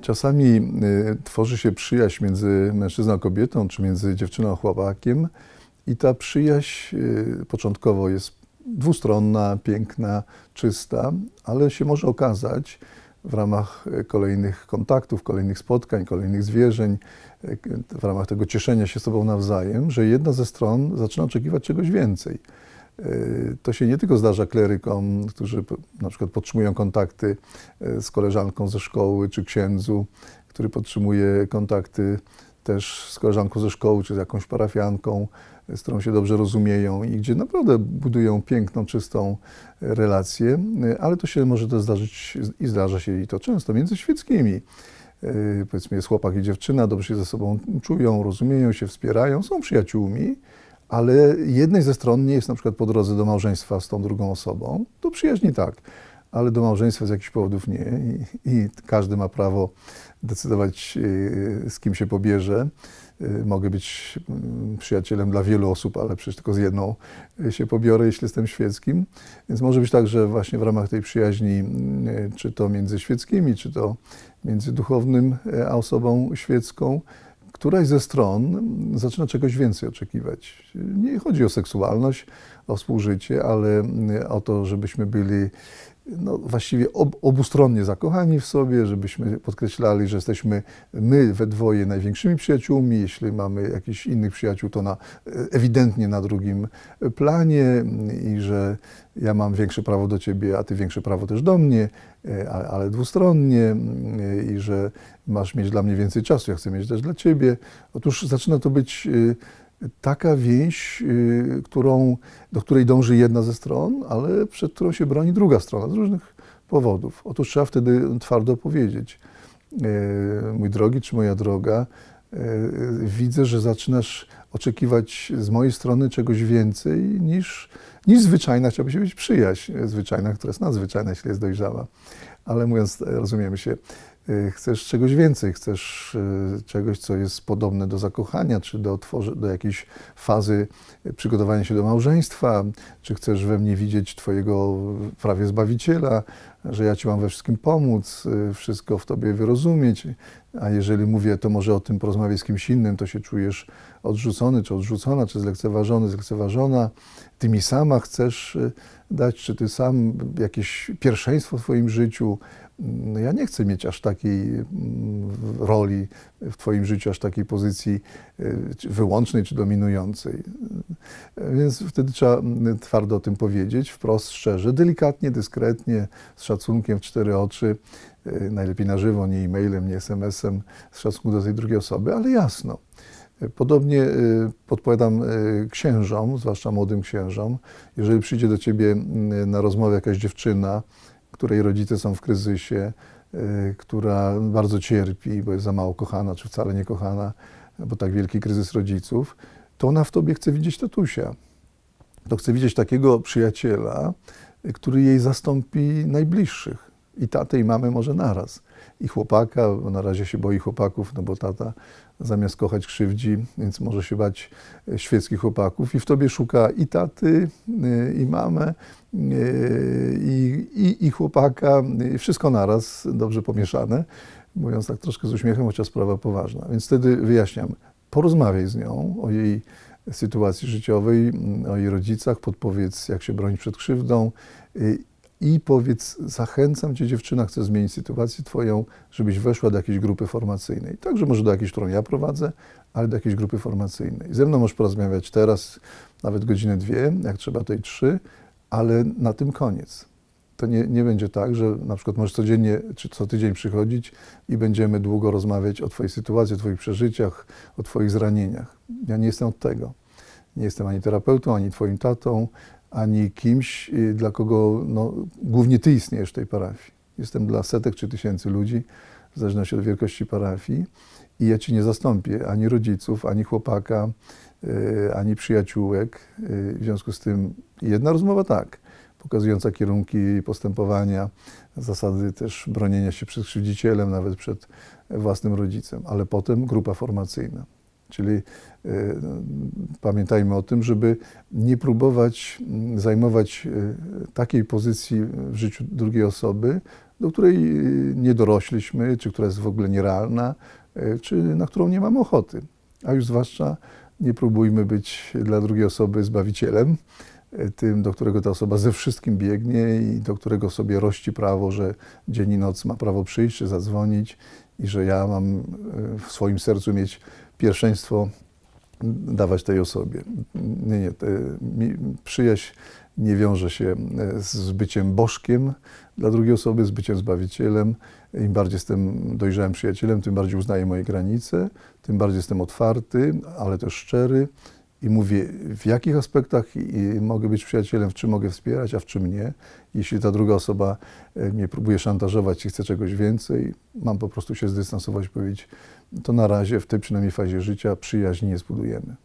Czasami y, tworzy się przyjaźń między mężczyzną a kobietą, czy między dziewczyną a chłopakiem, i ta przyjaźń y, początkowo jest dwustronna, piękna, czysta, ale się może okazać w ramach y, kolejnych kontaktów, kolejnych spotkań, kolejnych zwierzeń, y, w ramach tego cieszenia się sobą nawzajem, że jedna ze stron zaczyna oczekiwać czegoś więcej. Y, To się nie tylko zdarza klerykom, którzy na przykład podtrzymują kontakty z koleżanką ze szkoły, czy księdzu, który podtrzymuje kontakty też z koleżanką ze szkoły, czy z jakąś parafianką, z którą się dobrze rozumieją i gdzie naprawdę budują piękną, czystą relację, ale to się może też zdarzyć i zdarza się i to często między świeckimi. Y, Powiedzmy jest chłopak i dziewczyna, dobrze się ze sobą czują, rozumieją się, wspierają, są przyjaciółmi, ale jednej ze stron nie jest na przykład po drodze do małżeństwa z tą drugą osobą, to przyjaźni tak, ale do małżeństwa z jakichś powodów nie i, i każdy ma prawo decydować, yy, z kim się pobierze. Yy, Mogę być mm, przyjacielem dla wielu osób, ale przecież tylko z jedną yy, się pobiorę, jeśli jestem świeckim. Więc może być tak, że właśnie w ramach tej przyjaźni, czy to między świeckimi, czy to między duchownym a osobą świecką, któraś ze stron zaczyna czegoś więcej oczekiwać. Nie chodzi o seksualność, o współżycie, ale o to, żebyśmy byli no, właściwie ob, obustronnie zakochani w sobie, żebyśmy podkreślali, że jesteśmy my we dwoje największymi przyjaciółmi. Jeśli mamy jakichś innych przyjaciół, to na, ewidentnie na drugim planie i że ja mam większe prawo do ciebie, a ty większe prawo też do mnie, e, a- ale dwustronnie e, i że masz mieć dla mnie więcej czasu, ja chcę mieć też dla ciebie. Otóż zaczyna to być e, taka więź, y, którą, do której dąży jedna ze stron, ale przed którą się broni druga strona z różnych powodów. Otóż trzeba wtedy twardo powiedzieć, e, mój drogi czy moja droga, e, widzę, że zaczynasz oczekiwać z mojej strony czegoś więcej niż, niż zwyczajna, chciałby się być przyjaźń, zwyczajna, która jest nadzwyczajna, jeśli jest dojrzała. Ale mówiąc, e, rozumiemy się, chcesz czegoś więcej, chcesz e, czegoś, co jest podobne do zakochania, czy do, do jakiejś fazy e, przygotowania się do małżeństwa, czy chcesz we mnie widzieć Twojego prawie Zbawiciela, że ja Ci mam we wszystkim pomóc, e, wszystko w Tobie wyrozumieć, a jeżeli mówię, to może o tym porozmawiać z kimś innym, to się czujesz odrzucony, czy odrzucona, czy zlekceważony, zlekceważona. Ty mi sama chcesz e, dać, czy Ty sam jakieś pierwszeństwo w Twoim życiu, no ja nie chcę mieć aż takiej mm, roli w Twoim życiu, aż takiej pozycji czy wyłącznej czy dominującej. Y, Więc wtedy trzeba twardo o tym powiedzieć, wprost, szczerze, delikatnie, dyskretnie, z szacunkiem w cztery oczy, y, najlepiej na żywo, nie e-mailem, nie SMS-em, z szacunku do tej drugiej osoby, ale jasno. Podobnie podpowiadam księżom, zwłaszcza młodym księżom, jeżeli przyjdzie do ciebie na rozmowę jakaś dziewczyna, której rodzice są w kryzysie, która bardzo cierpi, bo jest za mało kochana, czy wcale nie kochana, bo tak wielki kryzys rodziców, to ona w tobie chce widzieć tatusia. To chce widzieć takiego przyjaciela, y, który jej zastąpi najbliższych. I tatę, i mamę może naraz. I chłopaka, bo na razie się boi chłopaków, no bo tata zamiast kochać krzywdzi, więc może się bać e, świeckich chłopaków. I w tobie szuka i taty, y, i mamę, y, i, i, i chłopaka, i wszystko naraz, dobrze pomieszane. Mówiąc tak troszkę z uśmiechem, chociaż sprawa poważna. Więc wtedy wyjaśniam, porozmawiaj z nią o jej sytuacji życiowej, mm, o jej rodzicach, podpowiedz, jak się bronić przed krzywdą i powiedz, zachęcam cię dziewczyna, chcę zmienić sytuację twoją, żebyś weszła do jakiejś grupy formacyjnej. Także może do jakiejś, którą ja prowadzę, ale do jakiejś grupy formacyjnej. Ze mną możesz porozmawiać teraz, nawet godzinę, dwie, jak trzeba i trzy, ale na tym koniec. To nie, nie będzie tak, że na przykład możesz codziennie czy co tydzień przychodzić i będziemy długo rozmawiać o Twojej sytuacji, o Twoich przeżyciach, o Twoich zranieniach. Ja nie jestem od tego. Nie jestem ani terapeutą, ani Twoim tatą, ani kimś, y, dla kogo no, głównie Ty istniejesz w tej parafii. Jestem dla setek czy tysięcy ludzi, w zależności od wielkości parafii i ja Ci nie zastąpię ani rodziców, ani chłopaka, y, ani przyjaciółek. Y, W związku z tym jedna rozmowa tak, pokazująca kierunki postępowania, zasady też bronienia się przed krzywdzicielem, nawet przed własnym rodzicem, ale potem grupa formacyjna. Czyli e, pamiętajmy o tym, żeby nie próbować mm, zajmować e, takiej pozycji w życiu drugiej osoby, do której e, nie dorośliśmy, czy która jest w ogóle nierealna, czy na którą nie mamy ochoty. A już zwłaszcza nie próbujmy być dla drugiej osoby zbawicielem, tym, do którego ta osoba ze wszystkim biegnie i do którego sobie rości prawo, że dzień i noc ma prawo przyjść czy zadzwonić i że ja mam w swoim sercu mieć pierwszeństwo dawać tej osobie. Nie, nie. Przyjaźń nie wiąże się e, z byciem bożkiem dla drugiej osoby, z byciem zbawicielem. Im bardziej jestem dojrzałym przyjacielem, tym bardziej uznaję moje granice, tym bardziej jestem otwarty, ale też szczery i mówię, w jakich aspektach mogę być przyjacielem, w czym mogę wspierać, a w czym nie. Jeśli ta druga osoba e, mnie próbuje szantażować i chce czegoś więcej, mam po prostu się zdystansować i powiedzieć, to na razie w tej przynajmniej fazie życia przyjaźni nie zbudujemy.